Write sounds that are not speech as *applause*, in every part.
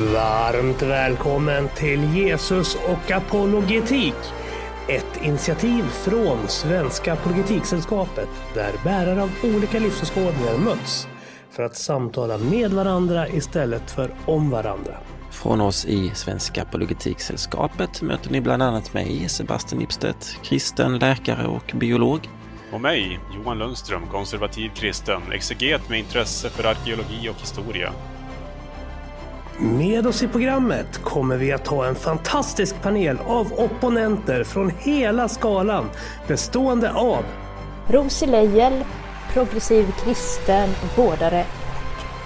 Varmt välkommen till Jesus och apologetik. Ett initiativ från Svenska Apologetiksällskapet där bärare av olika livsåskådningar möts för att samtala med varandra istället för om varandra. Från oss i Svenska Apologetiksällskapet möter ni bland annat mig, Sebastian Ipstedt, kristen, läkare och biolog. Och mig, Johan Lundström, konservativ kristen, exeget med intresse för arkeologi och historia. Med oss i programmet kommer vi att ha en fantastisk panel av opponenter från hela skalan bestående av Rosie Leijel, progressiv kristen, vårdare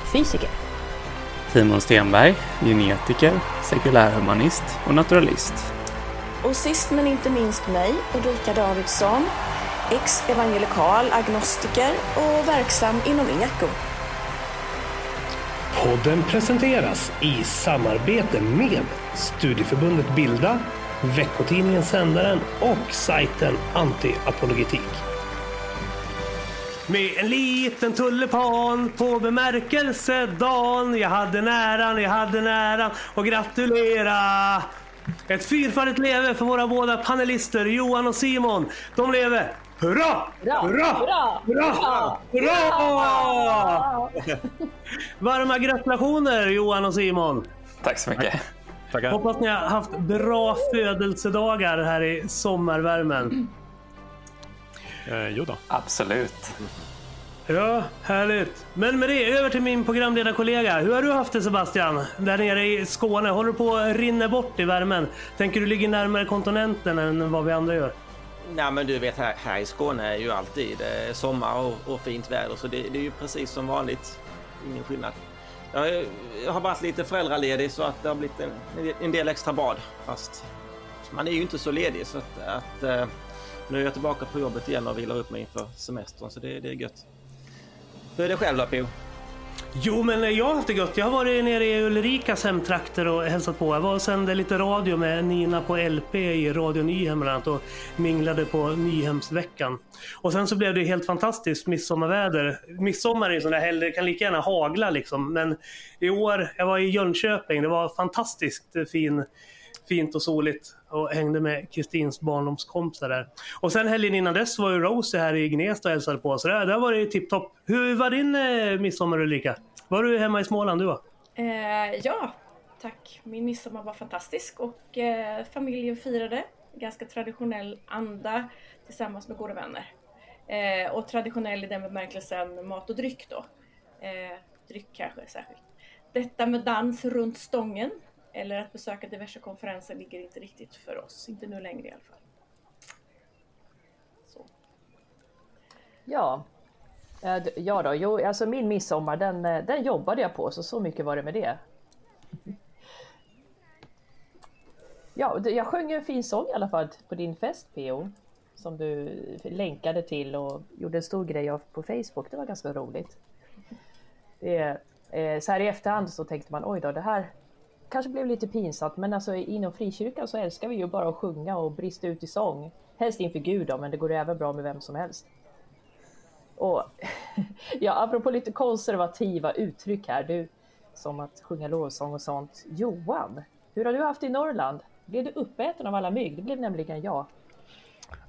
och fysiker. Timon Stenberg, genetiker, sekulärhumanist och naturalist. Och sist men inte minst mig, Ulrika Davidsson, ex-evangelikal agnostiker och verksam inom eko. Podden presenteras i samarbete med Studieförbundet Bilda, veckotidningen Sändaren och sajten Antiapologetik. Med en liten tulipan på bemärkelsedagen. Jag hade näran, jag hade näran och gratulera. Ett fyrfaldigt leve för våra båda panelister Johan och Simon. De lever. Hurra! Hurra! Hurra! Hurra! Hurra! Hurra! Varma gratulationer Johan och Simon. Tack så mycket. Tackar. Hoppas ni har haft bra födelsedagar här i sommarvärmen. Eh, jo då. Absolut. Ja, härligt. Men med det, över till min programledarkollega. Hur har du haft det Sebastian? Där nere i Skåne. Håller du på att rinna bort i värmen? Tänker du ligga närmare kontinenten än vad vi andra gör? Nej men du vet här, här i Skåne är ju alltid eh, sommar och, och fint väder så det, det är ju precis som vanligt. Ingen skillnad. Jag, jag har varit lite föräldraledig så att det har blivit en, en del extra bad. Fast man är ju inte så ledig så att, att eh, nu är jag tillbaka på jobbet igen och vilar upp mig inför semestern så det, det är gött. Hur är det själv då Pio? Jo, men jag har haft det gött. Jag har varit nere i Ulrikas hemtrakter och hälsat på. Jag var och sände lite radio med Nina på LP i Radio Nyhem bland annat och minglade på Nyhemsveckan. Och sen så blev det helt fantastiskt midsommarväder. Midsommar är ju sån där helg, det kan lika gärna hagla liksom. Men i år, jag var i Jönköping, det var fantastiskt fin fint och soligt och hängde med Kristins barndomskompisar där. Och sen helgen innan dess var ju Rosie här i Gnesta och hälsade på, så det, det har varit tipptopp. Hur var din eh, midsommar Ulrika? Var du hemma i Småland du var? Eh, ja, tack. Min midsommar var fantastisk och eh, familjen firade ganska traditionell anda tillsammans med goda vänner. Eh, och traditionell i den bemärkelsen mat och dryck då. Eh, dryck kanske särskilt. Detta med dans runt stången eller att besöka diverse konferenser ligger inte riktigt för oss. Inte nu längre i alla fall. Så. Ja. Eh, ja då, jo, alltså min midsommar den, eh, den jobbade jag på så så mycket var det med det. Ja, jag sjöng en fin sång i alla fall på din fest PO. Som du länkade till och gjorde en stor grej av på Facebook. Det var ganska roligt. Det, eh, så här i efterhand så tänkte man oj då, det här kanske blev lite pinsamt men alltså inom frikyrkan så älskar vi ju bara att sjunga och brista ut i sång. Helst inför Gud då, men det går även bra med vem som helst. Och *laughs* ja, apropå lite konservativa uttryck här, du som att sjunga lovsång och sånt. Johan, hur har du haft det i Norrland? Blev du uppäten av alla mygg? Det blev nämligen jag.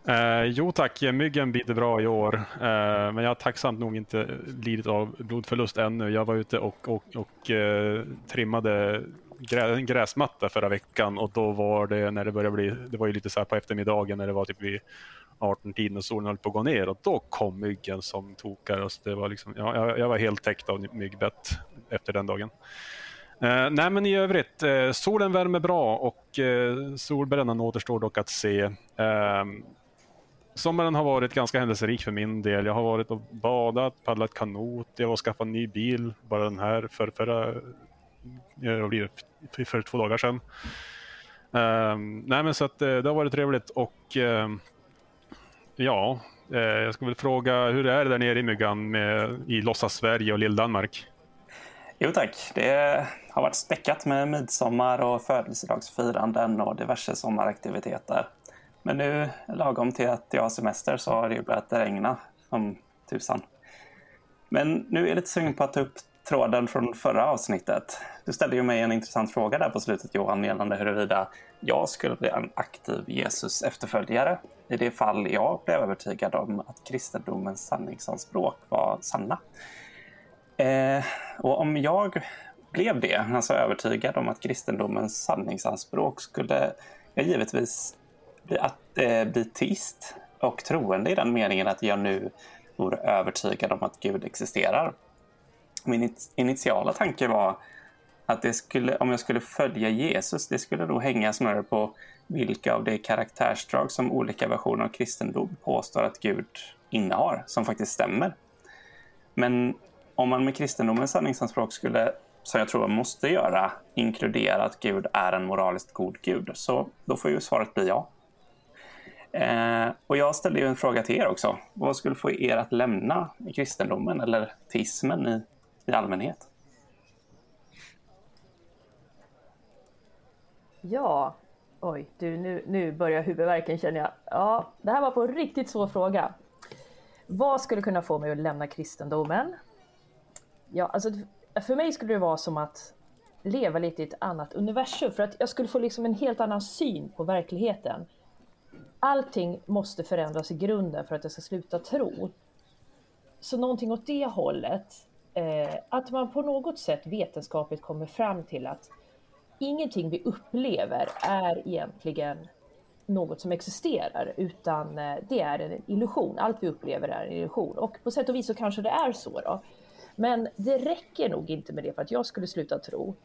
Eh, jo tack, myggen bidde bra i år. Eh, men jag har tacksamt nog inte lidit av blodförlust ännu. Jag var ute och, och, och eh, trimmade grä, en gräsmatta förra veckan och då var det när det började bli, det var ju lite så här på eftermiddagen när det var typ vid 18-tiden och solen höll på att gå ner och då kom myggen som tokar. Och så det var liksom, ja, jag, jag var helt täckt av myggbett efter den dagen. Eh, nej men i övrigt, eh, solen värmer bra och eh, solbrännan återstår dock att se. Eh, sommaren har varit ganska händelserik för min del. Jag har varit och badat, paddlat kanot, jag var och en ny bil, bara den här för, förra, Eh, vad blir det, för, för två dagar sedan. Eh, nej men så att eh, det har varit trevligt och ehm, eh, ja, jag ska väl fråga hur är det där nere i myggan med, i låtsas-Sverige och Lill-Danmark? Jo tack, det har varit späckat med midsommar och födelsedagsfiranden och diverse sommaraktiviteter. Men nu, lagom till att jag har semester, så har det ju börjat regna som tusan. Men nu är jag lite sugen på att ta upp tråden från förra avsnittet. Du ställde ju mig en intressant fråga där på slutet Johan gällande huruvida jag skulle bli en aktiv Jesus efterföljare i det fall jag blev övertygad om att kristendomens sanningsanspråk var sanna. Eh, och om jag blev det, alltså övertygad om att kristendomens sanningsanspråk skulle jag givetvis bli, att, eh, bli teist och troende i den meningen att jag nu vore övertygad om att Gud existerar. Min initiala tanke var att det skulle, om jag skulle följa Jesus, det skulle då hänga snarare på vilka av de karaktärsdrag som olika versioner av kristendom påstår att Gud innehar, som faktiskt stämmer. Men om man med kristendomens sanningsanspråk skulle, som jag tror man måste göra, inkludera att Gud är en moraliskt god Gud, så då får ju svaret bli ja. Eh, och jag ställde ju en fråga till er också. Vad skulle få er att lämna kristendomen eller teismen i, i allmänhet? Ja, oj, du, nu, nu börjar huvudvärken känner jag. Ja, det här var på en riktigt svår fråga. Vad skulle kunna få mig att lämna kristendomen? Ja, alltså för mig skulle det vara som att leva lite i ett annat universum för att jag skulle få liksom en helt annan syn på verkligheten. Allting måste förändras i grunden för att jag ska sluta tro. Så någonting åt det hållet, eh, att man på något sätt vetenskapligt kommer fram till att ingenting vi upplever är egentligen något som existerar utan eh, det är en illusion. Allt vi upplever är en illusion och på sätt och vis så kanske det är så då. Men det räcker nog inte med det för att jag skulle sluta tro.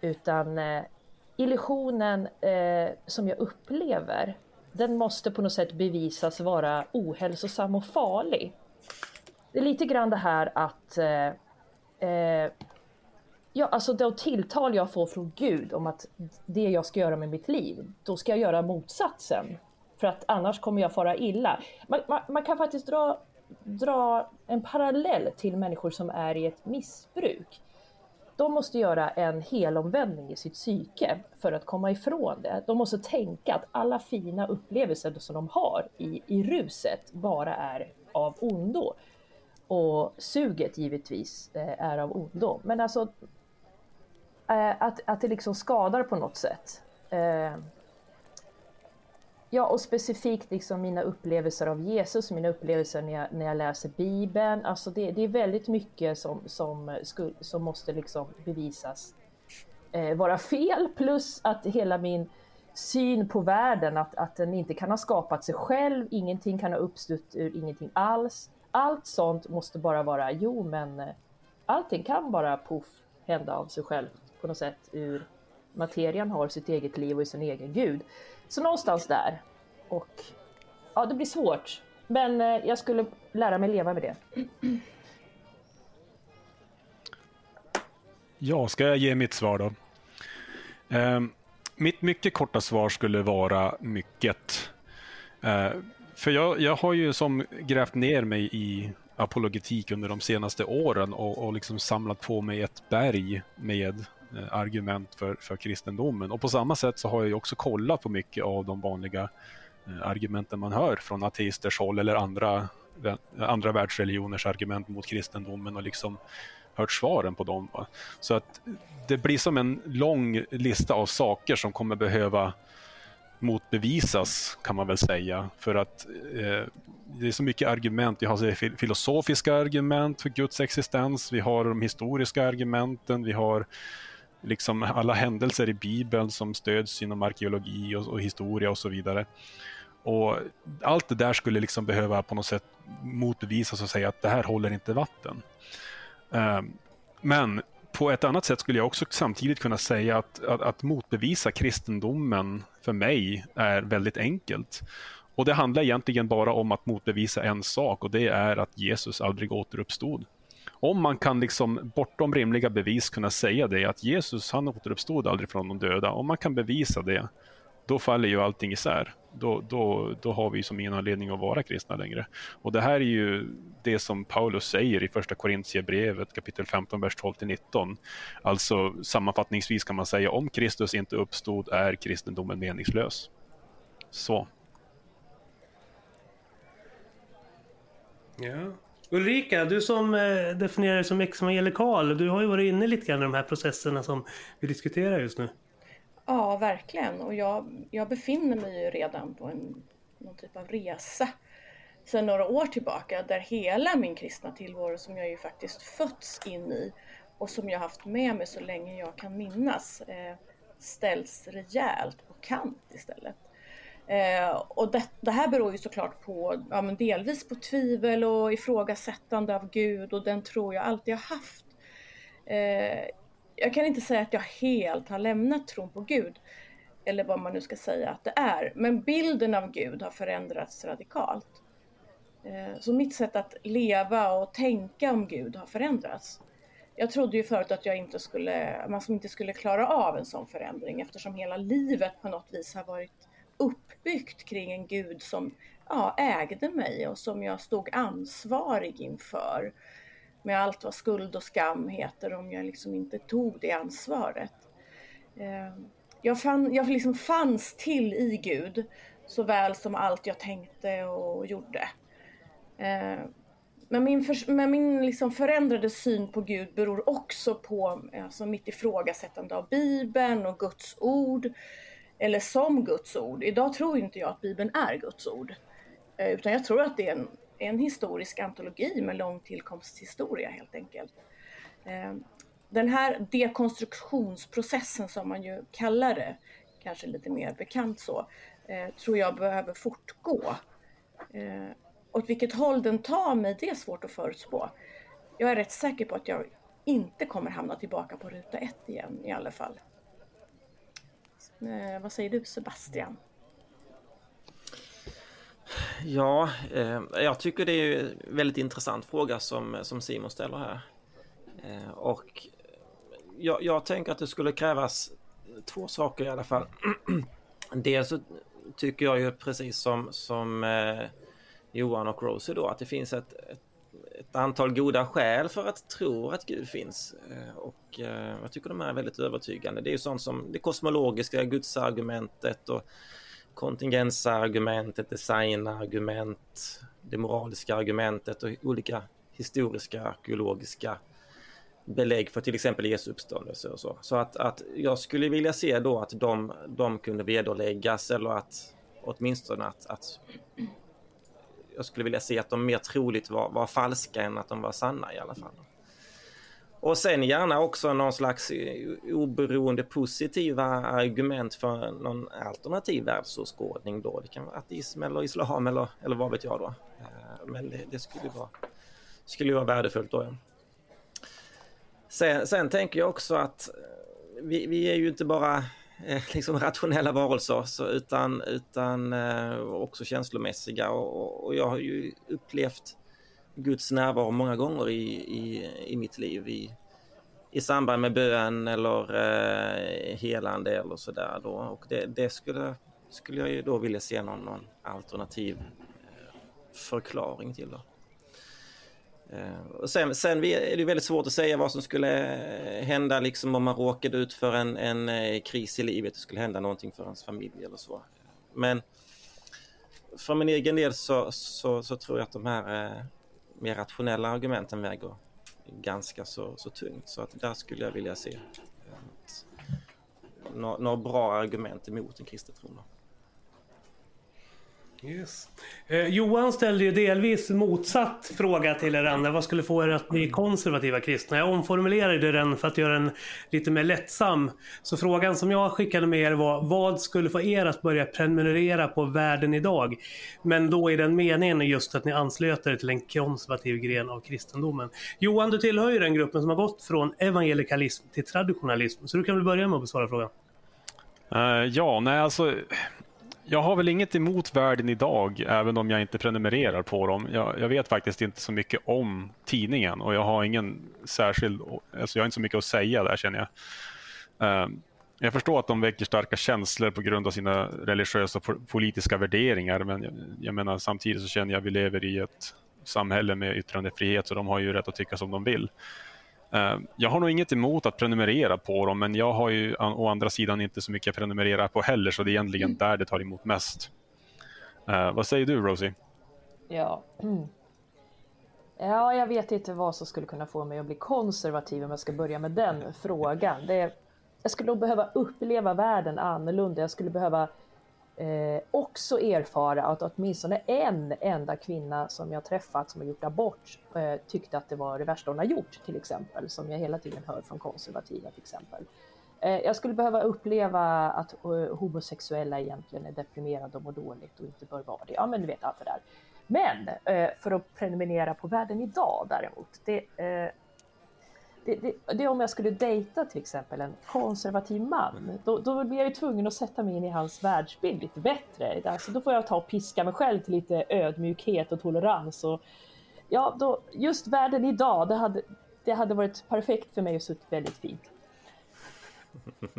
Utan eh, illusionen eh, som jag upplever, den måste på något sätt bevisas vara ohälsosam och farlig. Det är lite grann det här att eh, eh Ja, alltså det tilltal jag får från Gud om att det jag ska göra med mitt liv, då ska jag göra motsatsen. För att annars kommer jag fara illa. Man, man, man kan faktiskt dra, dra en parallell till människor som är i ett missbruk. De måste göra en helomvändning i sitt psyke för att komma ifrån det. De måste tänka att alla fina upplevelser som de har i, i ruset bara är av ondo. Och suget givetvis eh, är av ondo. Men alltså Eh, att, att det liksom skadar på något sätt. Eh, ja, och specifikt liksom mina upplevelser av Jesus, mina upplevelser när jag, när jag läser Bibeln. Alltså det, det är väldigt mycket som, som, som måste liksom bevisas eh, vara fel. Plus att hela min syn på världen, att, att den inte kan ha skapat sig själv, ingenting kan ha uppstått ur ingenting alls. Allt sånt måste bara vara, jo men eh, allting kan bara poff hända av sig själv på något sätt ur materian har sitt eget liv och sin egen gud. Så någonstans där. Och ja, det blir svårt. Men eh, jag skulle lära mig leva med det. Ja, ska jag ge mitt svar då? Eh, mitt mycket korta svar skulle vara mycket. Eh, för jag, jag har ju som grävt ner mig i apologetik under de senaste åren och, och liksom samlat på mig ett berg med eh, argument för, för kristendomen. Och på samma sätt så har jag också kollat på mycket av de vanliga eh, argumenten man hör från ateisters håll eller andra, andra världsreligioners argument mot kristendomen och liksom hört svaren på dem. Så att det blir som en lång lista av saker som kommer behöva motbevisas kan man väl säga. För att eh, det är så mycket argument. Vi har filosofiska argument för Guds existens. Vi har de historiska argumenten. Vi har liksom alla händelser i Bibeln som stöds inom arkeologi och, och, historia och så vidare. Och Allt det där skulle liksom behöva på något sätt motbevisas och säga att det här håller inte vatten. Eh, men på ett annat sätt skulle jag också samtidigt kunna säga att, att, att motbevisa kristendomen för mig är väldigt enkelt. Och Det handlar egentligen bara om att motbevisa en sak och det är att Jesus aldrig återuppstod om man kan liksom bortom rimliga bevis kunna säga det, att Jesus han återuppstod aldrig från de döda, om man kan bevisa det, då faller ju allting isär. Då, då, då har vi som ingen anledning att vara kristna längre. Och det här är ju det som Paulus säger i första Korintierbrevet kapitel 15, vers 12-19. Alltså sammanfattningsvis kan man säga om Kristus inte uppstod är kristendomen meningslös. Så. Ja, Ulrika, du som eh, definierar dig som evangelikal, du har ju varit inne lite grann i de här processerna som vi diskuterar just nu. Verkligen. Och jag, jag befinner mig ju redan på en, någon typ av resa sedan några år tillbaka där hela min kristna tillvaro som jag ju faktiskt fötts in i och som jag haft med mig så länge jag kan minnas eh, ställs rejält på kant istället. Eh, och det, det, här beror ju såklart på, ja, men delvis på tvivel och ifrågasättande av Gud och den tro jag alltid har haft. Eh, jag kan inte säga att jag helt har lämnat tron på Gud, eller vad man nu ska säga att det är, men bilden av Gud har förändrats radikalt. Eh, så mitt sätt att leva och tänka om Gud har förändrats. Jag trodde ju förut att jag inte skulle, man inte skulle klara av en sån förändring eftersom hela livet på något vis har varit uppbyggt kring en gud som ja, ägde mig och som jag stod ansvarig inför. Med allt vad skuld och skam heter om jag liksom inte tog det ansvaret. Eh, jag, fann, jag liksom fanns till i Gud såväl som allt jag tänkte och gjorde. Eh, men min, för, men min liksom förändrade syn på Gud beror också på alltså mitt ifrågasättande av Bibeln och Guds ord. Eller som Guds ord. Idag tror inte jag att Bibeln är Guds ord. Eh, utan jag tror att det är en, en historisk antologi med lång tillkomsthistoria helt enkelt. Eh, den här dekonstruktionsprocessen som man ju kallar det, kanske lite mer bekant så, eh, tror jag behöver fortgå. Eh, åt vilket håll den tar mig, det är svårt att förutspå. Jag är rätt säker på att jag inte kommer hamna tillbaka på ruta ett igen i alla fall. Vad säger du Sebastian? Ja, eh, jag tycker det är en väldigt intressant fråga som, som Simon ställer här. Eh, och jag, jag, tänker att det skulle krävas två saker i alla fall. *clears throat* Dels så tycker jag ju precis som, som eh, Johan och Rosie då, att det finns ett, ett, ett, antal goda skäl för att tro att Gud finns. Eh, och eh, jag tycker de är väldigt övertygande. Det är ju sånt som det kosmologiska gudsargumentet och kontingensargumentet, designargument, det moraliska argumentet och olika historiska, arkeologiska belägg för till exempel Jesu uppståndelse och så. Så att, att jag skulle vilja se då att de, de kunde vederläggas eller att åtminstone att, att jag skulle vilja se att de mer troligt var, var falska än att de var sanna i alla fall. Och sen gärna också någon slags eh, oberoende positiva argument för någon alternativ världsåskådning då. Det kan vara ateism eller islam eller, eller vad vet jag då. Eh, men det, det skulle vara, skulle vara värdefullt då. Ja. Sen, sen tänker jag också att eh, vi, vi är ju inte bara *laughs* liksom rationella varelser så, utan, utan också känslomässiga. Och, och, jag har ju upplevt Guds närvaro många gånger i, i, i mitt liv. I, i samband med bön eller eh, helande eller sådär. Då. Och det, det, skulle, skulle jag ju då vilja se någon, någon alternativ eh, förklaring till. Då. Eh, sen, sen är det väldigt svårt att säga vad som skulle eh, hända liksom om man råkade ut för en, en eh, kris i livet. Det skulle hända någonting för ens familj eller så. Men för min egen del så, så, så tror jag att de här eh, mer rationella argumenten väger ganska så, så tungt. Så att där skulle jag vilja se eh, några, några bra argument emot en kristen tro. Yes. Eh, Johan ställde ju delvis motsatt fråga till er andra. Vad skulle få er att bli konservativa kristna? Jag omformulerade den för att göra den lite mer lättsam. Så frågan som jag skickade med er var vad skulle få er att börja prenumerera på världen idag? Men då i den meningen just att ni anslöt er till en konservativ gren av kristendomen. Johan, du tillhör ju den gruppen som har gått från evangelikalism till traditionalism. Så du kan väl börja med att besvara frågan. Uh, ja, nej alltså jag har väl inget emot världen idag, även om jag inte prenumererar på dem. Jag, jag, vet faktiskt inte så mycket om tidningen och jag har ingen särskild, alltså jag har inte så mycket att säga där känner jag. Ehm, jag förstår att de väcker starka känslor på grund av sina religiösa och politiska värderingar, men jag, jag menar samtidigt så känner jag att vi lever i ett samhälle med yttrandefrihet, så de har ju rätt att tycka som de vill. Eh, jag har nog inget emot att prenumerera på dem, men jag har ju å andra sidan inte så mycket att prenumerera på heller, så det är egentligen mm. där det tar emot mest. Uh, vad säger du, Rosie? Ja. Ja, jag vet inte vad som skulle kunna få mig att bli konservativ om jag ska börja med den frågan. Det, jag skulle nog behöva uppleva världen annorlunda. Jag skulle behöva eh, också erfara att åtminstone en enda kvinna som jag träffat som har gjort abort eh, tyckte att det var det värsta hon har gjort till exempel, som jag hela tiden hör från konservativa till exempel. Eh, jag skulle behöva uppleva att eh, homosexuella egentligen är deprimerade och mår dåligt och inte bör vara det. Ja, men du vet allt det där. Men eh, för att prenumerera på världen idag däremot, det, eh, det, det, det, är om jag skulle dejta till exempel en konservativ man, då, då blir jag ju tvungen att sätta mig in i hans världsbild lite bättre. Alltså, då får jag ta och piska mig själv till lite ödmjukhet och tolerans. Och, ja, då, just världen idag, det hade, det hade varit perfekt för mig och suttit väldigt fint. *laughs*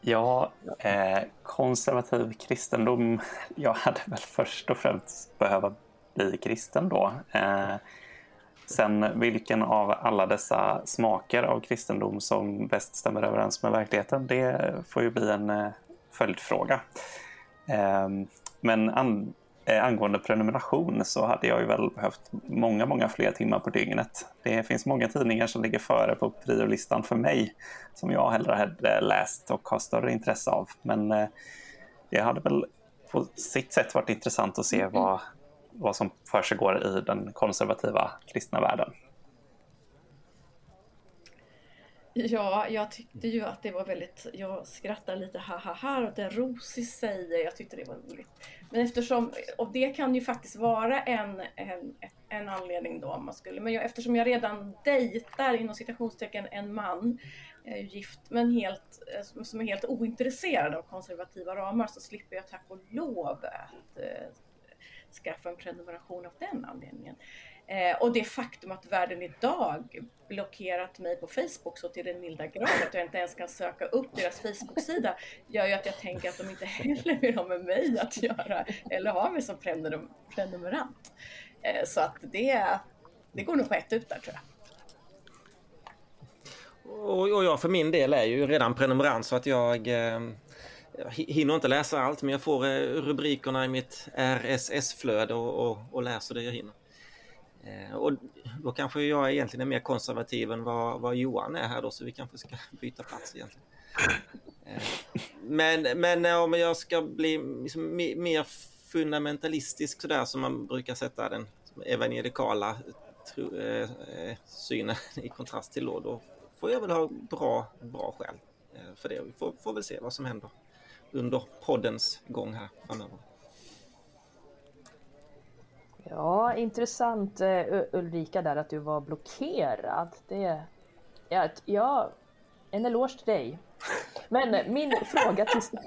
Ja, eh, konservativ kristendom. *laughs* Jag hade väl först och främst behöva bli kristen då. Eh, sen vilken av alla dessa smaker av kristendom som bäst stämmer överens med verkligheten, det får ju bli en eh, följdfråga. Eh, men an Eh, angående prenumeration så hade jag ju väl behövt många, många fler timmar på dygnet. Det finns många tidningar som ligger före på priolistan för mig som jag hellre hade läst och har större intresse av. Men eh, det hade väl på sitt sätt varit intressant att se vad, vad som försiggår i den konservativa kristna världen. Ja, jag tyckte ju att det var väldigt, jag skrattar lite ha ha ha åt det Rosie säger, jag tyckte det var roligt. Men eftersom, och det kan ju faktiskt vara en, en, en anledning då om man skulle, men jag, eftersom jag redan dejtar inom citationstecken en man, jag är gift, men helt, eh, som är helt ointresserad av konservativa ramar så slipper jag tack och lov att eh, skaffa en prenumeration av den anledningen. Eh, och det faktum att världen idag blockerat mig på Facebook så till den milda grad att jag inte ens kan söka upp deras Facebook-sida gör ju att jag tänker att de inte heller vill ha med mig att göra eller ha mig som prenum prenumerant. Eh, så att det, det går nog på ett ut där tror jag. Och, jag för min del är ju redan prenumerant så att jag eh, jag hinner inte läsa allt men jag får eh, rubrikerna i mitt RSS-flöde och, och, och läser det jag hinner. Eh, och då kanske jag egentligen är mer konservativ än vad, vad Johan är här då, så vi kanske ska *laughs* byta plats egentligen. Eh, men, men om jag ska bli liksom mer fundamentalistisk sådär som man brukar sätta den evangelikala tro, eh, synen *laughs* i kontrast till då, då får jag väl ha bra, bra skäl för det. Vi får, får väl se vad som händer under poddens gång här framöver. Ja, intressant uh, Ulrika där att du var blockerad. Det, ja, ja, en eloge till dig. Men min fråga till, *laughs*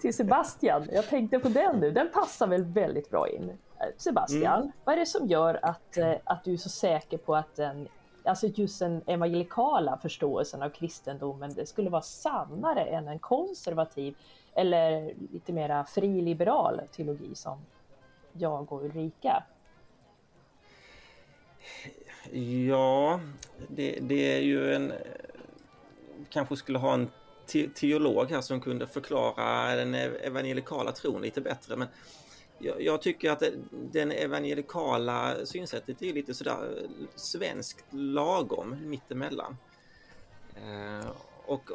till Sebastian, jag tänkte på den nu, den passar väl väldigt bra in. Sebastian, mm. vad är det som gör att, att du är så säker på att den, alltså just den evangelikala förståelsen av kristendomen det skulle vara sannare än en konservativ eller lite mera friliberal teologi som jag och Ulrika? Ja, det, det är ju en... Kanske skulle ha en te teolog här som kunde förklara den evangelikala tron lite bättre. Men jag, jag tycker att det, den evangelikala synsättet är lite sådär svenskt lagom mittemellan. Eh, och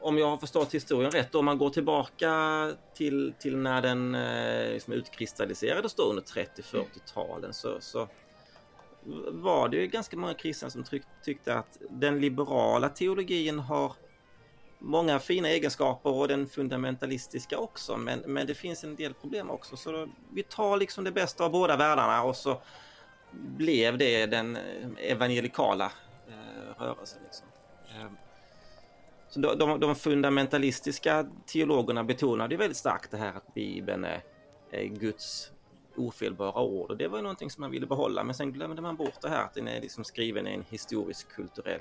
om jag har förstått historien rätt, om man går tillbaka till, till när den eh, liksom utkristalliserades då under 30-40-talen så, så var det ju ganska många kristna som tryck, tyckte att den liberala teologin har många fina egenskaper och den fundamentalistiska också men, men det finns en del problem också så då, vi tar liksom det bästa av båda världarna och så blev det den eh, evangelikala eh, rörelsen. Liksom. Eh, så de, de, de fundamentalistiska teologerna betonade väldigt starkt det här att Bibeln är, är Guds ofelbara ord och det var ju någonting som man ville behålla men sen glömde man bort det här att den är liksom skriven i en historisk kulturell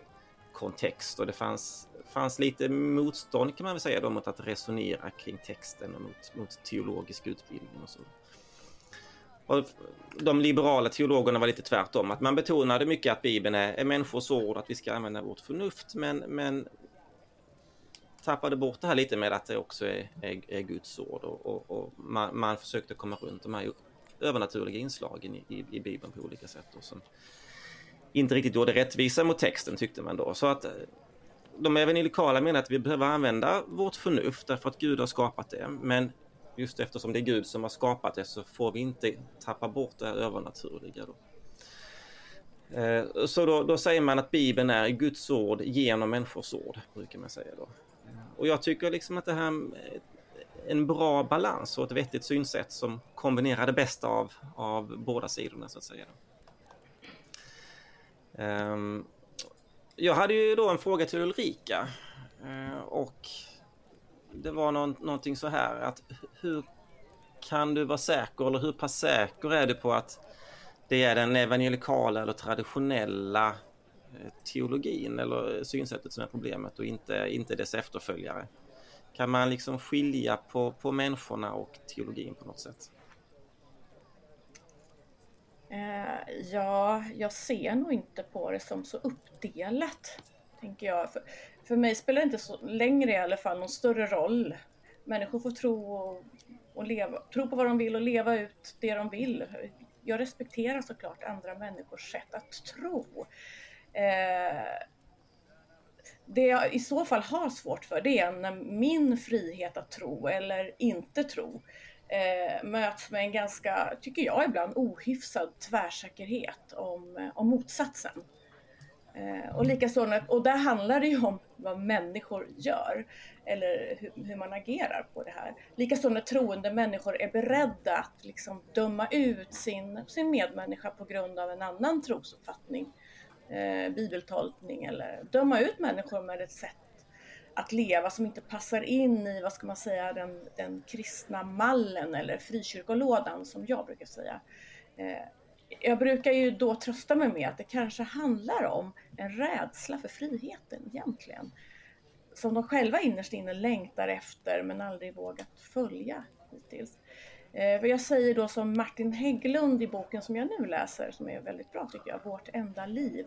kontext och det fanns, fanns lite motstånd kan man väl säga då mot att resonera kring texten och mot, mot teologisk utbildning och så. Och de liberala teologerna var lite tvärtom, att man betonade mycket att Bibeln är, är människors ord, att vi ska använda vårt förnuft, men, men tappade bort det här lite med att det också är, är, är Guds ord och, och, och man, man, försökte komma runt de här övernaturliga inslagen i, i, i Bibeln på olika sätt. Och som inte riktigt gjorde rättvisa mot texten tyckte man då. Så att eh, de evangelikala menar att vi behöver använda vårt förnuft därför att Gud har skapat det. Men just eftersom det är Gud som har skapat det så får vi inte tappa bort det här övernaturliga. Då. Eh, så då, då, säger man att Bibeln är Guds ord genom människors ord, brukar man säga då. Och jag tycker liksom att det här är en bra balans och ett vettigt synsätt som kombinerar det bästa av, av båda sidorna så att säga. Um, Ehm, jag hade ju då en fråga till Ulrika uh, och det var någon, någonting så här att hur kan du vara säker eller hur pass säker är du på att det är den evangelikala eller traditionella eh, teologin eller eh, synsättet som är problemet och inte, inte dess efterföljare. Kan man liksom skilja på, på människorna och teologin på något sätt? Eh, ja, jag ser nog inte på det som så uppdelat, tänker jag. För, för mig spelar det inte så längre i alla fall någon större roll. Människor får tro och, och leva, tro på vad de vill och leva ut det de vill jag respekterar såklart andra människors sätt att tro. Eh, det jag i så fall har svårt för det är när min frihet att tro eller inte tro eh, möts med en ganska, tycker jag ibland, ohyfsad tvärsäkerhet om, om motsatsen. Eh, och likaså, och där handlar det ju om vad människor gör eller hur, hur man agerar på det här. Likaså när troende människor är beredda att liksom döma ut sin, sin medmänniska på grund av en annan trosuppfattning, eh, bibeltolkning eller döma ut människor med ett sätt att leva som inte passar in i, vad ska man säga, den, den kristna mallen eller frikyrkolådan som jag brukar säga. Eh, jag brukar ju då trösta mig med att det kanske handlar om en rädsla för friheten egentligen. Som de själva innerst inne längtar efter men aldrig vågat följa hittills. Eh, vad jag säger då som Martin Hägglund i boken som jag nu läser, som är väldigt bra tycker jag, Vårt enda liv.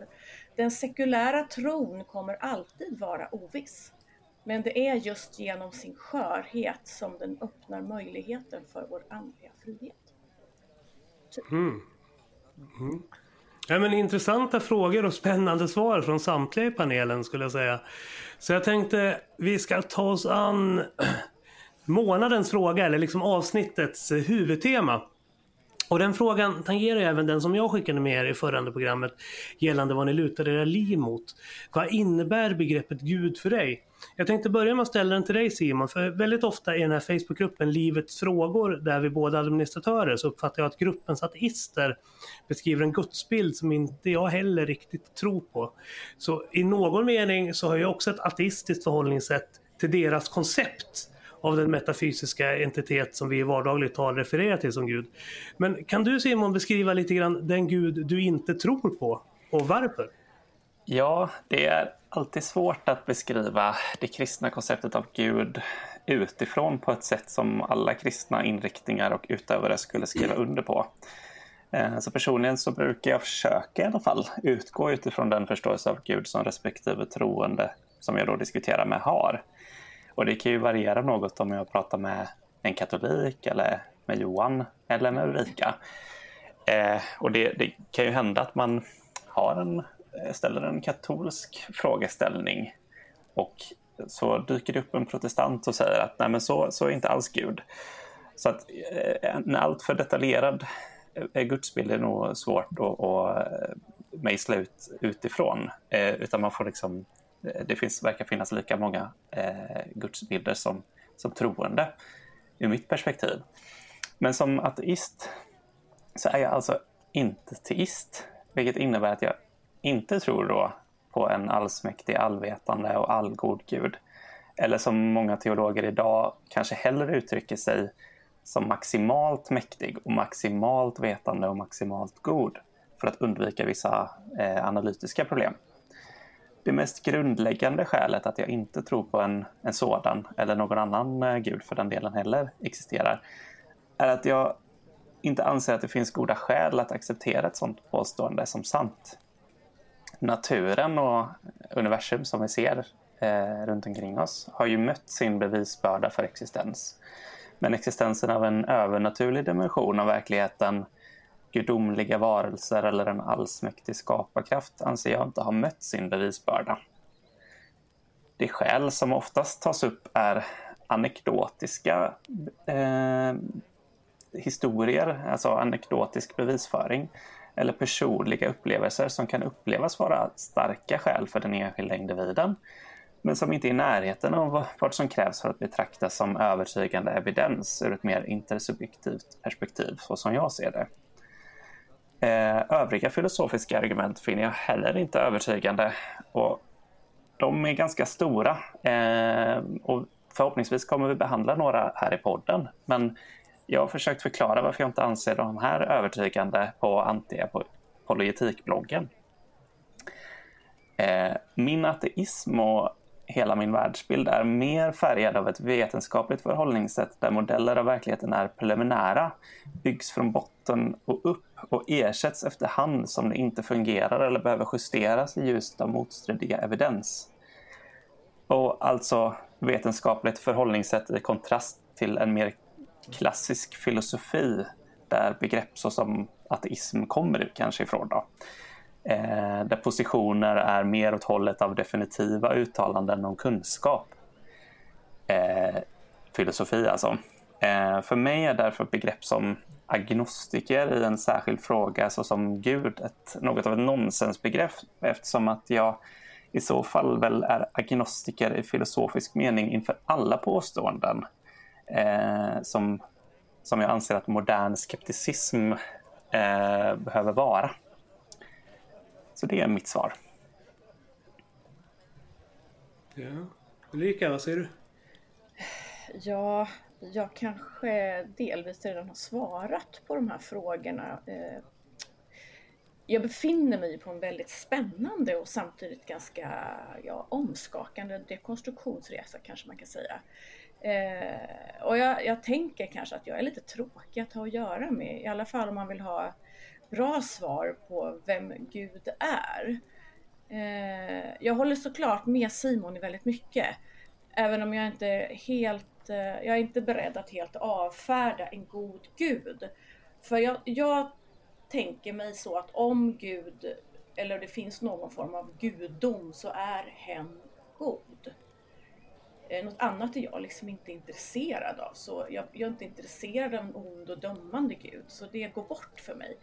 Den sekulära tron kommer alltid vara oviss. Men det är just genom sin skörhet som den öppnar möjligheten för vår andliga frihet. Typ. Mm. Mm. Ja, men intressanta frågor och spännande svar från samtliga i panelen skulle jag säga. Så jag tänkte vi ska ta oss an *clears throat* månadens fråga eller liksom avsnittets eh, huvudtema. Och den frågan tangerar även den som jag skickade med er i förra programmet gällande vad ni lutar era liv mot. Vad innebär begreppet Gud för dig? Jag tänkte börja med att ställa den till dig Simon, för väldigt ofta i den här Facebookgruppen Livets frågor, där vi båda administratörer, så uppfattar jag att gruppens ateister beskriver en gudsbild som inte jag heller riktigt tror på. Så i någon mening så har jag också ett ateistiskt förhållningssätt till deras koncept av den metafysiska entitet som vi i vardagligt tal refererar till som Gud. Men kan du Simon beskriva lite grann den Gud du inte tror på och varför? Ja, det är alltid svårt att beskriva det kristna konceptet av Gud utifrån på ett sätt som alla kristna inriktningar och utövare skulle skriva under på. Eh, så personligen så brukar jag försöka i alla fall utgå utifrån den förståelse av Gud som respektive troende som jag då diskuterar med har. Och det kan ju variera något om jag pratar med en katolik eller med Johan eller med Ulrika. Eh, och det, det, kan ju hända att man har en, eh, ställer en katolsk frågeställning och så dyker det upp en protestant och säger att nej men så, så är inte alls Gud. Så att eh, en alltför detaljerad eh, gudsbild är nog svårt att, att mejsla ut utifrån. Eh, utan man får liksom det finns, verkar finnas lika många eh, gudsbilder som, som troende ur mitt perspektiv. Men som ateist så är jag alltså inte teist, vilket innebär att jag inte tror då på en allsmäktig, allvetande och allgod gud. Eller som många teologer idag kanske hellre uttrycker sig som maximalt mäktig och maximalt vetande och maximalt god för att undvika vissa eh, analytiska problem det mest grundläggande skälet att jag inte tror på en, en sådan, eller någon annan eh, gud för den delen heller, existerar, är att jag inte anser att det finns goda skäl att acceptera ett sådant påstående som sant. Naturen och universum som vi ser eh, runt omkring oss har ju mött sin bevisbörda för existens. Men existensen av en övernaturlig dimension av verkligheten, gudomliga varelser eller en allsmäktig skaparkraft anser jag inte ha mött sin bevisbörda. De skäl som oftast tas upp är anekdotiska eh, historier, alltså anekdotisk bevisföring eller personliga upplevelser som kan upplevas vara starka skäl för den enskilda individen men som inte är i närheten av vad som krävs för att betraktas som övertygande evidens ur ett mer intersubjektivt perspektiv, så som jag ser det. Eh, övriga filosofiska argument finner jag heller inte övertygande och de är ganska stora eh, och förhoppningsvis kommer vi behandla några här i podden. Men jag har försökt förklara varför jag inte anser de här övertygande på antiapologetikbloggen. Eh, min ateism och hela min världsbild är mer färgad av ett vetenskapligt förhållningssätt där modeller av verkligheten är preliminära, byggs från botten och upp och ersätts efterhand som det inte fungerar eller behöver justeras i ljuset av motstridiga evidens. Och alltså vetenskapligt förhållningssätt i kontrast till en mer klassisk filosofi där begrepp såsom ateism kommer kanske ifrån. Då. Eh, där positioner är mer åt hållet av definitiva uttalanden om kunskap. Eh, filosofi alltså. Eh, för mig är därför begrepp som agnostiker i en särskild fråga såsom Gud ett, något av ett nonsensbegrepp eftersom att jag i så fall väl är agnostiker i filosofisk mening inför alla påståenden eh, som, som jag anser att modern skepticism eh, behöver vara. Så det är mitt svar. Ja. Ulrika, vad säger du? Ja, jag kanske delvis redan har svarat på de här frågorna. Eh, jag befinner mig på en väldigt spännande och samtidigt ganska ja, omskakande dekonstruktionsresa kanske man kan säga. Eh, och jag, jag, tänker kanske att jag är lite tråkig att ha att göra med, i alla fall om man vill ha bra svar på vem Gud är. Eh, jag håller såklart med Simon i väldigt mycket. Även om jag inte är helt, eh, jag är inte beredd att helt avfärda en god Gud. För jag, jag tänker mig så att om Gud, eller det finns någon form av gudom, så är hen god. Eh, något annat är jag liksom inte intresserad av. Så jag, jag, är inte intresserad av en ond och dömande Gud, så det går bort för mig.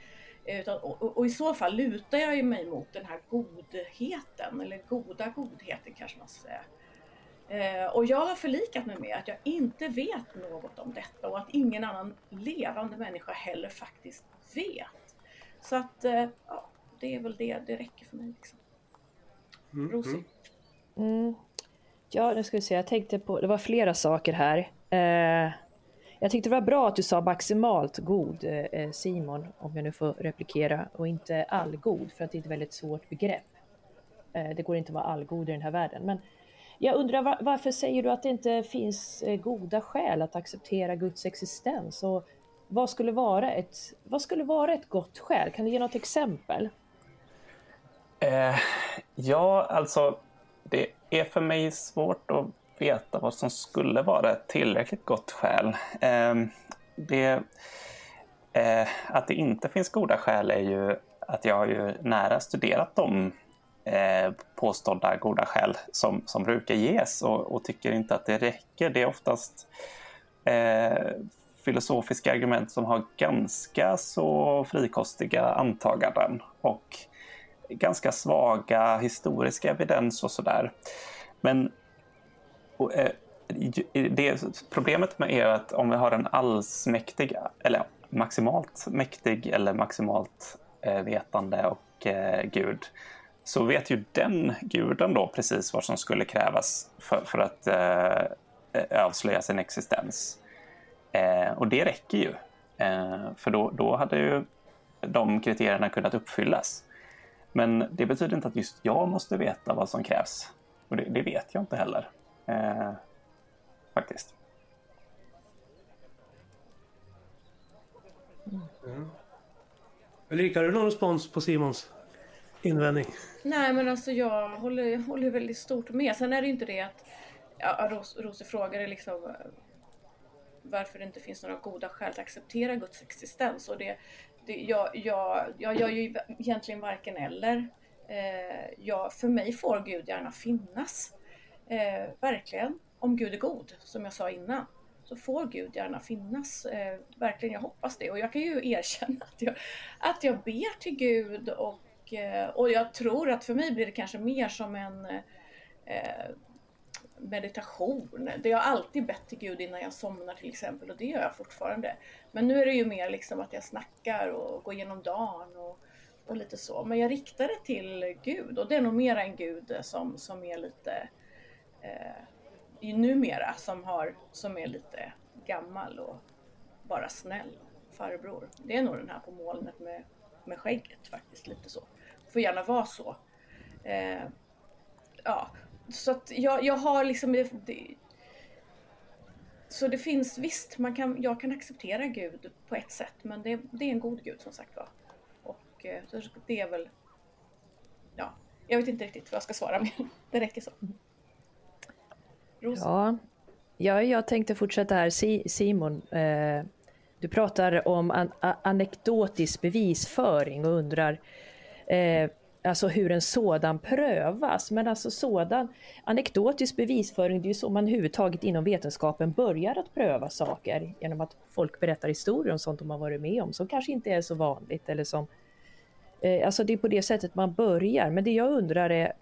Utan, och, och, i så fall lutar jag mig mot den här godheten, eller goda godheten kanske man ska säga. Eh, och jag har förlikat mig med att jag inte vet något om detta och att ingen annan levande människa heller faktiskt vet. Så att, eh, ja, det är väl det, det räcker för mig. Liksom. Mm. Rosie? Mm. Ja, nu ska vi se, jag tänkte på, det var flera saker här. Eh, jag tyckte det var bra att du sa maximalt god, eh, Simon, om jag nu får replikera, och inte allgod, för att det är ett väldigt svårt begrepp. Eh, det går inte att vara allgod i den här världen. Men jag undrar varför säger du att det inte finns eh, goda skäl att acceptera Guds existens? Och vad skulle vara ett, vad skulle vara ett gott skäl? Kan du ge något exempel? Eh, ja, alltså det är för mig svårt att veta vad som skulle vara ett tillräckligt gott skäl. Ehm, det, eh, att det inte finns goda skäl är ju att jag har ju nära studerat de eh, påstådda goda skäl som, som brukar ges och, och tycker inte att det räcker. Det är oftast eh, filosofiska argument som har ganska så frikostiga antaganden och ganska svaga historiska evidens och sådär. Men och, eh, det, problemet med är att om vi har en allsmäktig, eller maximalt mäktig eller maximalt eh, vetande och eh, Gud så vet ju den guden då precis vad som skulle krävas för, för att eh, eh, avslöja sin existens. Eh, och det räcker ju. Eh, för då, då hade ju de kriterierna kunnat uppfyllas. Men det betyder inte att just jag måste veta vad som krävs. Och det, det vet jag inte heller. Eh, faktiskt. Mm. Ulrika, har du någon respons på Simons invändning? Nej, men alltså jag håller, håller väldigt stort med. Sen är det ju inte det att ja, Ros, Rose frågade liksom varför det inte finns några goda skäl att acceptera Guds existens. Och det, det, jag, jag, jag gör ju egentligen varken eller. Eh, jag, för mig får Gud gärna finnas. Eh, verkligen. Om Gud är god, som jag sa innan, så får Gud gärna finnas. Eh, verkligen, jag hoppas det. Och jag kan ju *laughs* erkänna att jag, att jag ber till Gud och, eh, och jag tror att för mig blir det kanske mer som en eh, meditation. Det har alltid bett till Gud innan jag somnar till exempel och det gör jag fortfarande. Men nu är det ju mer liksom att jag snackar och går igenom dagen och, och lite så. Men jag riktar det till Gud och det är nog mer en Gud som, som är lite eh, numera som, har, som är lite gammal och bara snäll farbror. Det är nog den här på molnet med, med skägget faktiskt, lite så. Får gärna vara så. Eh, ja, så att jag, jag har liksom... Det, så det finns visst, man kan, jag kan acceptera Gud på ett sätt men det, det är en god Gud som sagt var. Och eh, det är väl... Ja, jag vet inte riktigt vad jag ska svara men *laughs* Det räcker så. Rosa. Ja, ja jag tänkte fortsätta här. Simon, eh, du pratar om an anekdotisk bevisföring och undrar eh, alltså hur en sådan prövas. Men alltså sådan anekdotisk bevisföring, det är ju så man överhuvudtaget inom vetenskapen börjar att pröva saker genom att folk berättar historier om sånt de har varit med om som kanske inte är så vanligt eller som eh, Alltså det är på det sättet man börjar. Men det jag undrar är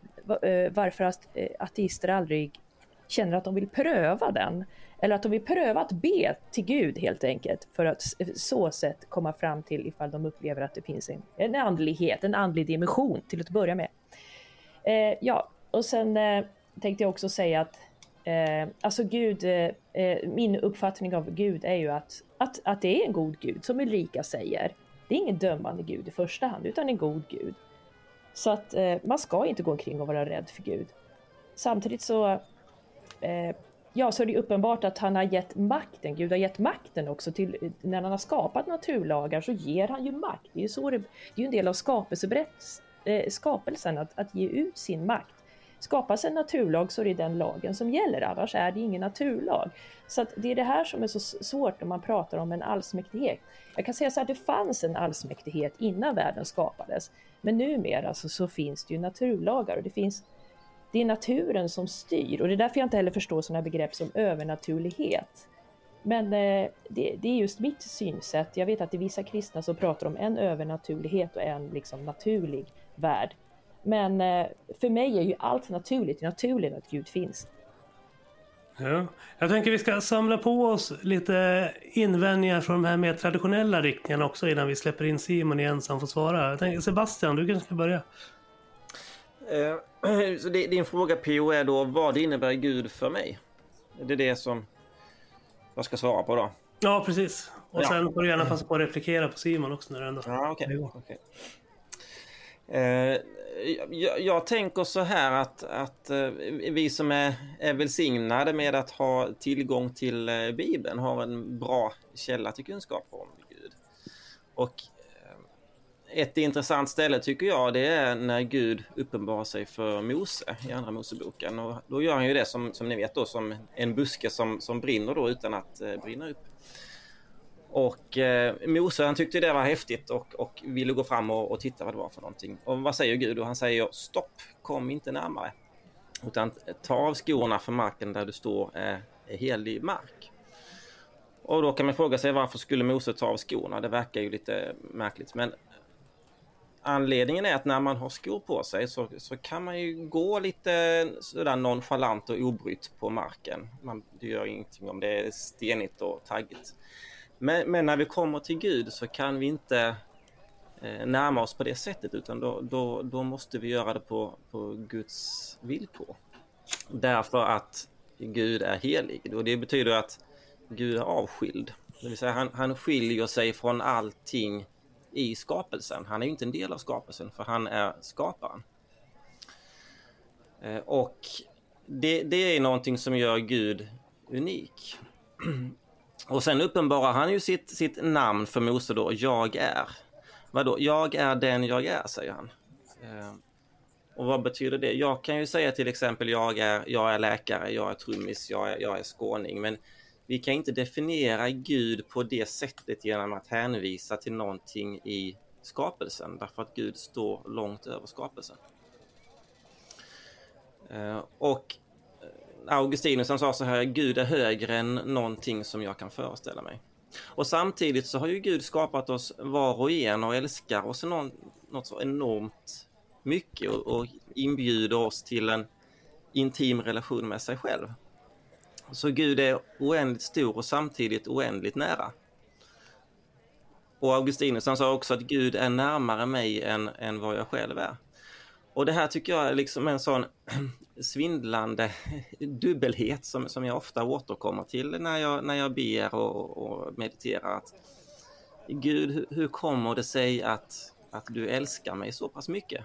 eh, varför ateister eh, aldrig känner att de vill pröva den. Eller att de vill pröva att be till Gud helt enkelt för att eh, så sätt komma fram till ifall de upplever att det finns en, en andlighet, en andlig dimension till att börja med. Eh, ja, och sen eh, tänkte jag också säga att eh, alltså Gud, eh, eh min uppfattning av Gud är ju att, att, att det är en god Gud, som Ulrika säger. Det är ingen dömande Gud i första hand, utan en god Gud. Så att eh, man ska inte gå omkring och vara rädd för Gud. Samtidigt så Eh, ja, så är det uppenbart att han har gett makten, Gud har gett makten också till, när han har skapat naturlagar så ger han ju makt. Det är ju, så det, det är ju en del av eh, skapelsen att, att ge ut sin makt. Skapas en naturlag så är det den lagen som gäller, annars är det ingen naturlag. Så att det är det här som är så svårt när man pratar om en allsmäktighet. Jag kan säga så att det fanns en allsmäktighet innan världen skapades, men numera så, så finns det ju naturlagar och det finns det är naturen som styr och det är därför jag inte heller förstår sådana begrepp som övernaturlighet. Men eh, det, det, är just mitt synsätt. Jag vet att det är vissa kristna som pratar om en övernaturlighet och en liksom naturlig värld. Men eh, för mig är ju allt naturligt, naturligt att Gud finns. Ja. Jag tänker vi ska samla på oss lite invändningar från de här mer traditionella riktningarna också innan vi släpper in Simon igen som får svara. Jag tänker, Sebastian, du kanske ska börja? Eh, *clears throat* så din fråga PO är då vad innebär Gud för mig? Det är det som jag ska svara på då. Ja, precis. Och ja. sen får du gärna passa på att replikera på Simon också när du ändå... Ja. Okay. okay. Eh, jag, jag, tänker så här att, att eh, vi som är, är välsignade med att ha tillgång till Bibeln har en bra källa till kunskap om Gud. Och ett intressant ställe tycker jag det är när Gud uppenbarar sig för Mose i Andra Moseboken. Och då gör han ju det som, som ni vet då som en buske som, som brinner då utan att eh, brinna upp. Och eh, Mose han tyckte det var häftigt och, och ville gå fram och, och, titta vad det var för någonting. Och vad säger Gud? Och han säger stopp, kom inte närmare. Utan ta av skorna för marken där du står eh, är, är helig mark. Och då kan man fråga sig varför skulle Mose ta av skorna? Det verkar ju lite märkligt. Men Anledningen är att när man har skor på sig så, så kan man ju gå lite sådär nonchalant och obrytt på marken. Man, det gör ingenting om det är stenigt och taggigt. Men, men, när vi kommer till Gud så kan vi inte eh, närma oss på det sättet utan då, då, då måste vi göra det på, på Guds villkor. Därför att Gud är helig och det betyder att Gud är avskild. Det vill säga han, han skiljer sig från allting i skapelsen. Han är ju inte en del av skapelsen för han är skaparen. Eh, och det, det är någonting som gör Gud unik. *clears throat* Och sen uppenbarar han ju sitt, sitt namn för Mose då, jag är. Vadå? Jag är den jag är, säger han. Eh, och vad betyder det? Jag kan ju säga till exempel jag är, jag är läkare, jag är trummis, jag är, jag är skåning. Men vi kan inte definiera Gud på det sättet genom att hänvisa till någonting i skapelsen därför att Gud står långt över skapelsen. Eh, och Augustinusen Augustinus sa så här, Gud är högre än någonting som jag kan föreställa mig. Och samtidigt så har ju Gud skapat oss var och en och älskar oss någon, något så enormt mycket och, och inbjuder oss till en intim relation med sig själv. Så Gud är oändligt stor och samtidigt oändligt nära. Och Augustinus han sa också att Gud är närmare mig än, än vad jag själv är. Och det här tycker jag är liksom en sån *clears throat* svindlande *clears throat* dubbelhet som, som jag ofta återkommer till när jag, när jag ber och, och mediterar. Att, Gud, hur, hur kommer det sig att, att du älskar mig så pass mycket?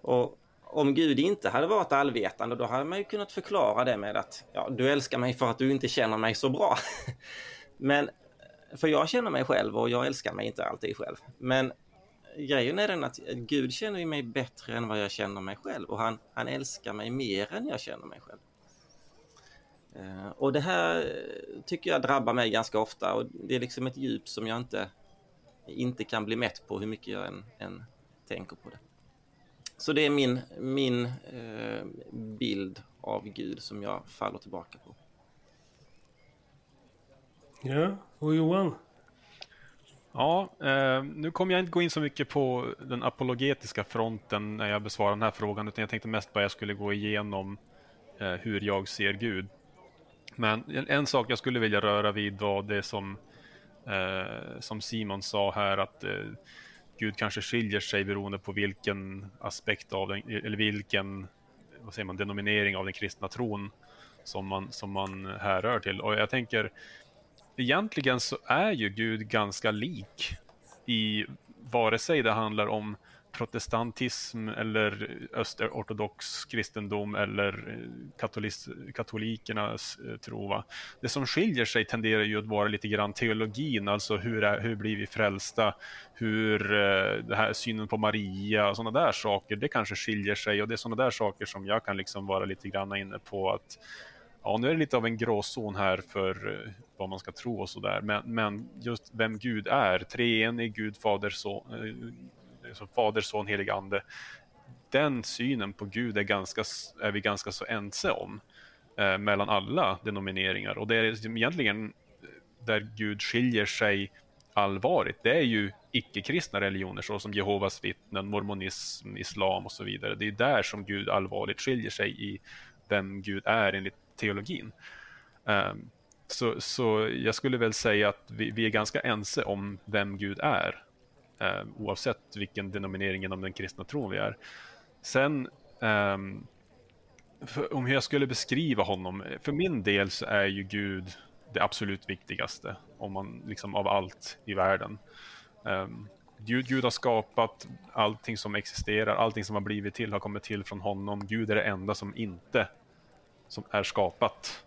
Och om Gud inte hade varit allvetande, då hade man ju kunnat förklara det med att ja, du älskar mig för att du inte känner mig så bra. *laughs* Men för jag känner mig själv och jag älskar mig inte alltid själv. Men grejen är den att Gud känner mig bättre än vad jag känner mig själv och han, han älskar mig mer än jag känner mig själv. Eh, och det här tycker jag drabbar mig ganska ofta och det är liksom ett djup som jag inte, inte kan bli mätt på hur mycket jag än, än tänker på det. Så det är min, min eh, bild av Gud som jag faller tillbaka på. Ja, och Johan? Ja, eh, nu kommer jag inte gå in så mycket på den apologetiska fronten när jag besvarar den här frågan, utan jag tänkte mest bara jag skulle gå igenom eh, hur jag ser Gud. Men en sak jag skulle vilja röra vid var det som, eh, som Simon sa här, att eh, Gud kanske skiljer sig beroende på vilken aspekt av den, eller vilken vad säger man, denominering av den kristna tron som man, som man härrör till. Och jag tänker, egentligen så är ju Gud ganska lik i vare sig det handlar om protestantism eller österortodox kristendom eller eh, katolis, katolikernas eh, tro. Va? Det som skiljer sig tenderar ju att vara lite grann teologin, alltså hur, är, hur blir vi frälsta? Hur eh, det här synen på Maria och sådana där saker, det kanske skiljer sig och det är sådana där saker som jag kan liksom vara lite grann inne på att ja, nu är det lite av en gråzon här för vad man ska tro och sådär, men, men just vem Gud är, treenig Gud, Fader, son, så alltså Fader, Son, Helig Ande. Den synen på Gud är, ganska, är vi ganska så ense om eh, mellan alla denomineringar och det är liksom egentligen eh, där Gud skiljer sig allvarligt. Det är ju icke-kristna religioner såsom Jehovas vittnen, mormonism, islam och så vidare. Det är där som Gud allvarligt skiljer sig i vem Gud är enligt teologin. Um, så, så jag skulle väl säga att vi, vi, är ganska ense om vem Gud är eh, oavsett vilken denominering inom den kristna tron vi är. Sen, eh, om hur jag skulle beskriva honom, för min del så är ju Gud det absolut viktigaste om man, liksom, av allt i världen. Um, Gud, Gud har skapat allting som existerar, allting som har blivit till har kommit till från honom. Gud är det enda som inte som är skapat.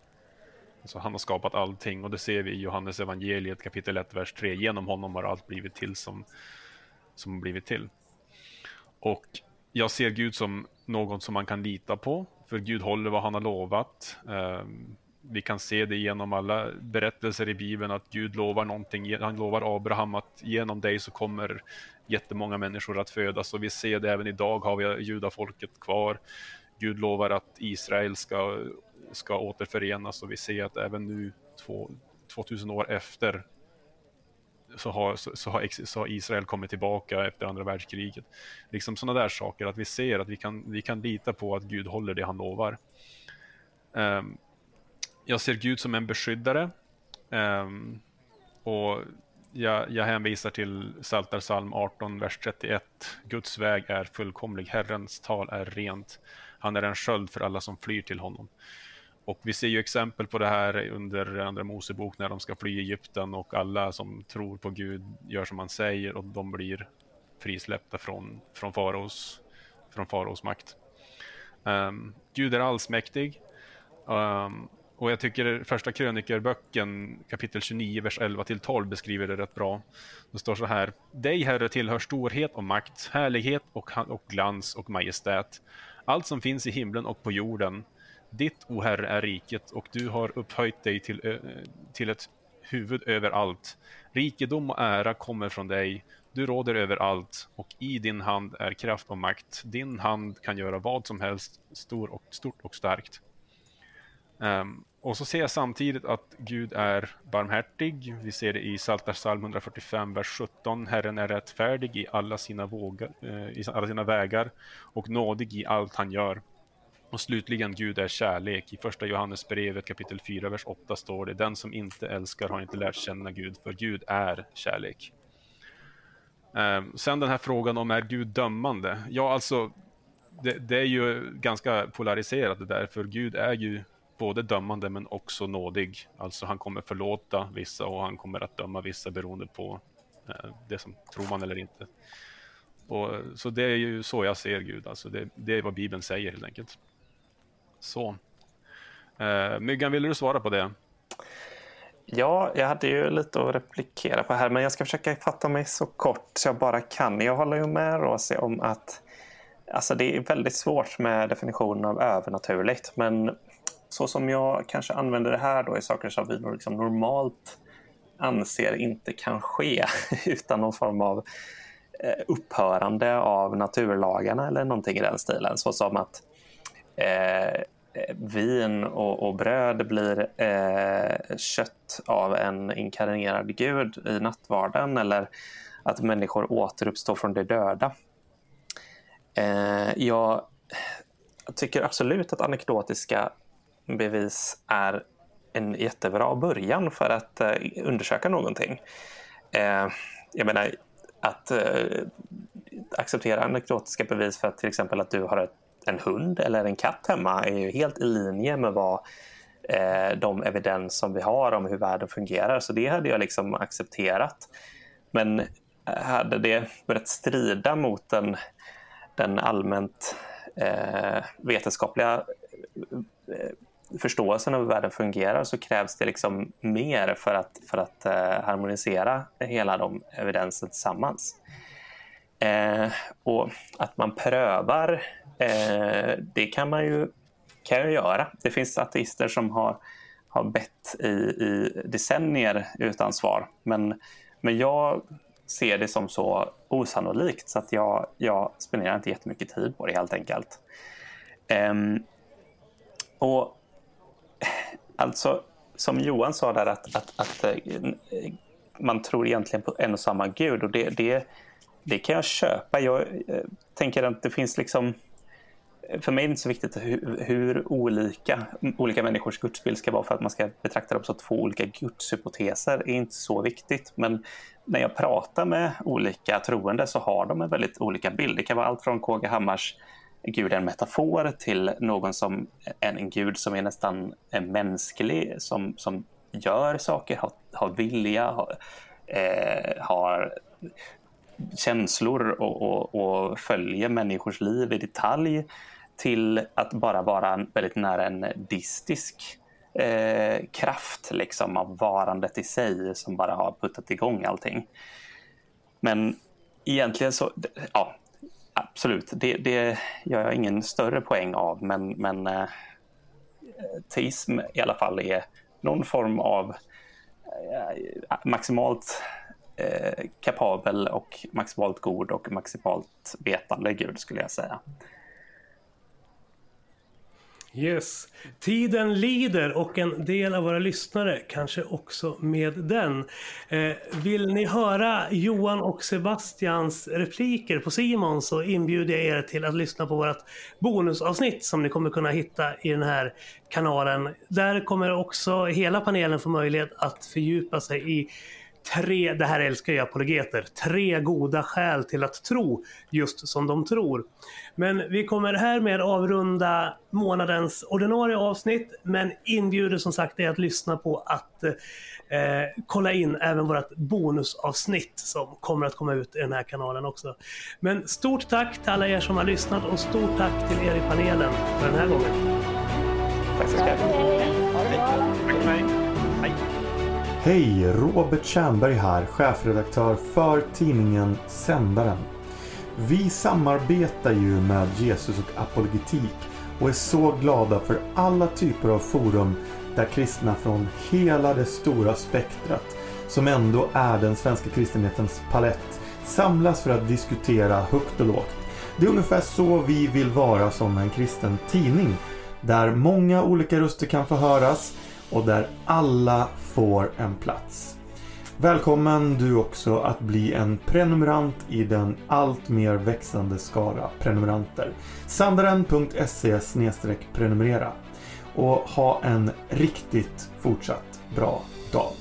Så han har skapat allting och det ser vi i Johannes evangeliet kapitel 1, vers 3. Genom honom har allt blivit till som, som blivit till. Och jag ser Gud som någon som man kan lita på, för Gud håller vad han har lovat. Ehm, vi kan se det genom alla berättelser i Bibeln att Gud lovar någonting. Han lovar Abraham att genom dig så kommer jättemånga människor att födas och vi ser det även idag har vi judafolket kvar. Gud lovar att Israel ska, ska återförenas och vi ser att även nu två, 2000 år efter så har, så, så, har, så har Israel kommit tillbaka efter andra världskriget. Liksom sådana där saker, att vi ser att vi kan, vi kan lita på att Gud håller det han lovar. Um, jag ser Gud som en beskyddare. Um, och jag, jag hänvisar till Psaltarpsalm 18, vers 31. Guds väg är fullkomlig, Herrens tal är rent. Han är en sköld för alla som flyr till honom. Och vi ser ju exempel på det här under Andra Mosebok när de ska fly Egypten och alla som tror på Gud gör som han säger och de blir frisläppta från, från faraos från faraos makt. Um, Gud är allsmäktig. Um, och jag tycker första krönikerböcken kapitel 29, vers 11 till 12 beskriver det rätt bra. Det står så här. Dig, Herre, tillhör storhet och makt, härlighet och, och glans och majestät. Allt som finns i himlen och på jorden ditt, o Herre, är riket och du har upphöjt dig till, till ett huvud över allt. Rikedom och ära kommer från dig. Du råder över allt och i din hand är kraft och makt. Din hand kan göra vad som helst, stor och, stort och starkt. Um, och så ser jag samtidigt att Gud är barmhärtig. Vi ser det i Psaltarpsalm 145, vers 17. Herren är rättfärdig i alla sina, vågar, eh, i alla sina vägar och nådig i allt han gör. Och slutligen, Gud är kärlek. I första Johannesbrevet kapitel 4, vers 8 står det Den som inte älskar har inte lärt känna Gud, för Gud är kärlek. Ehm, sen den här frågan om är Gud dömande? Ja, alltså det, det, är ju ganska polariserat det där, för Gud är ju både dömande men också nådig. Alltså han kommer förlåta vissa och han kommer att döma vissa beroende på eh, det som tror man eller inte. Och, så det är ju så jag ser Gud, alltså det, det är vad Bibeln säger helt enkelt. Så. Eh, Myggan, vill du svara på det? Ja, jag hade ju lite att replikera på här, men jag ska försöka fatta mig så kort jag bara kan. Jag håller ju med Rosie om att alltså det är väldigt svårt med definitionen av övernaturligt, men så som jag kanske använder det här då i saker som vi liksom normalt anser inte kan ske *laughs* utan någon form av eh, upphörande av naturlagarna eller någonting i den stilen. Så som att Eh, eh, vin och, och, bröd blir eh, kött av en inkarnerad gud i nattvarden eller att människor återuppstår från de döda. Eh, jag tycker absolut att anekdotiska bevis är en jättebra början för att eh, undersöka någonting. Eh, jag menar, att eh, acceptera anekdotiska bevis för att till exempel att du har ett, en hund eller en katt hemma är ju helt i linje med vad eh, de evidens som vi har om hur världen fungerar. Så det hade jag liksom accepterat. Men eh, hade det börjat strida mot den, den allmänt eh, vetenskapliga eh, förståelsen av hur världen fungerar så krävs det liksom mer för att, för att eh, harmonisera hela de evidensen tillsammans. Eh, och att man prövar, eh, det kan man ju, kan jag göra. Det finns ateister som har, har bett i, i decennier utan svar. Men, men jag ser det som så osannolikt så att jag, jag spenderar inte jättemycket tid på det helt enkelt. Um, och Alltså, som Johan sa där, att, att, att eh, man tror egentligen på en och samma gud. Och det, det, det kan jag köpa. Jag eh, tänker att det finns liksom... För mig är det inte så viktigt hur, hur, olika olika människors gudsbild ska vara för att man ska betrakta dem som två olika gudshypoteser är inte så viktigt. Men när jag pratar med olika troende så har de en väldigt olika bild. Det kan vara allt från KG Hammars Gud är en metafor till någon som en, en gud som är nästan mänsklig, som, som gör saker, har, har vilja, har, eh, har känslor och, och, och, följer människors liv i detalj till att bara vara väldigt nära en distisk eh, kraft liksom, av varandet i sig som bara har puttat igång allting. Men egentligen så, ja, Absolut, det, det gör jag ingen större poäng av men, men eh, teism i alla fall är någon form av eh, maximalt eh, kapabel och maximalt god och maximalt vetande gud skulle jag säga. Yes. Tiden lider och en del av våra lyssnare kanske också med den. Eh, vill ni höra Johan och Sebastians repliker på Simon så inbjuder jag er till att lyssna på vårt bonusavsnitt som ni kommer kunna hitta i den här kanalen. Där kommer också hela panelen få möjlighet att fördjupa sig i tre, det här älskar jag apologeter, tre goda skäl till att tro just som de tror. Men vi kommer härmed avrunda månadens ordinarie avsnitt men inbjuder som sagt dig att lyssna på att eh, kolla in även vårt bonusavsnitt som kommer att komma ut i den här kanalen också. Men stort tack till alla er som har lyssnat och stort tack till er i panelen för den här gången. Tack så mycket. Hej! Robert Tjernberg här, chefredaktör för tidningen Sändaren. Vi samarbetar ju med Jesus och apologetik och är så glada för alla typer av forum där kristna från hela det stora spektrat som ändå är den svenska kristenhetens palett samlas för att diskutera högt och lågt. Det är ungefär så vi vill vara som en kristen tidning där många olika röster kan få höras och där alla får en plats. Välkommen du också att bli en prenumerant i den allt mer växande skara prenumeranter. Sandaren.se prenumerera och ha en riktigt fortsatt bra dag.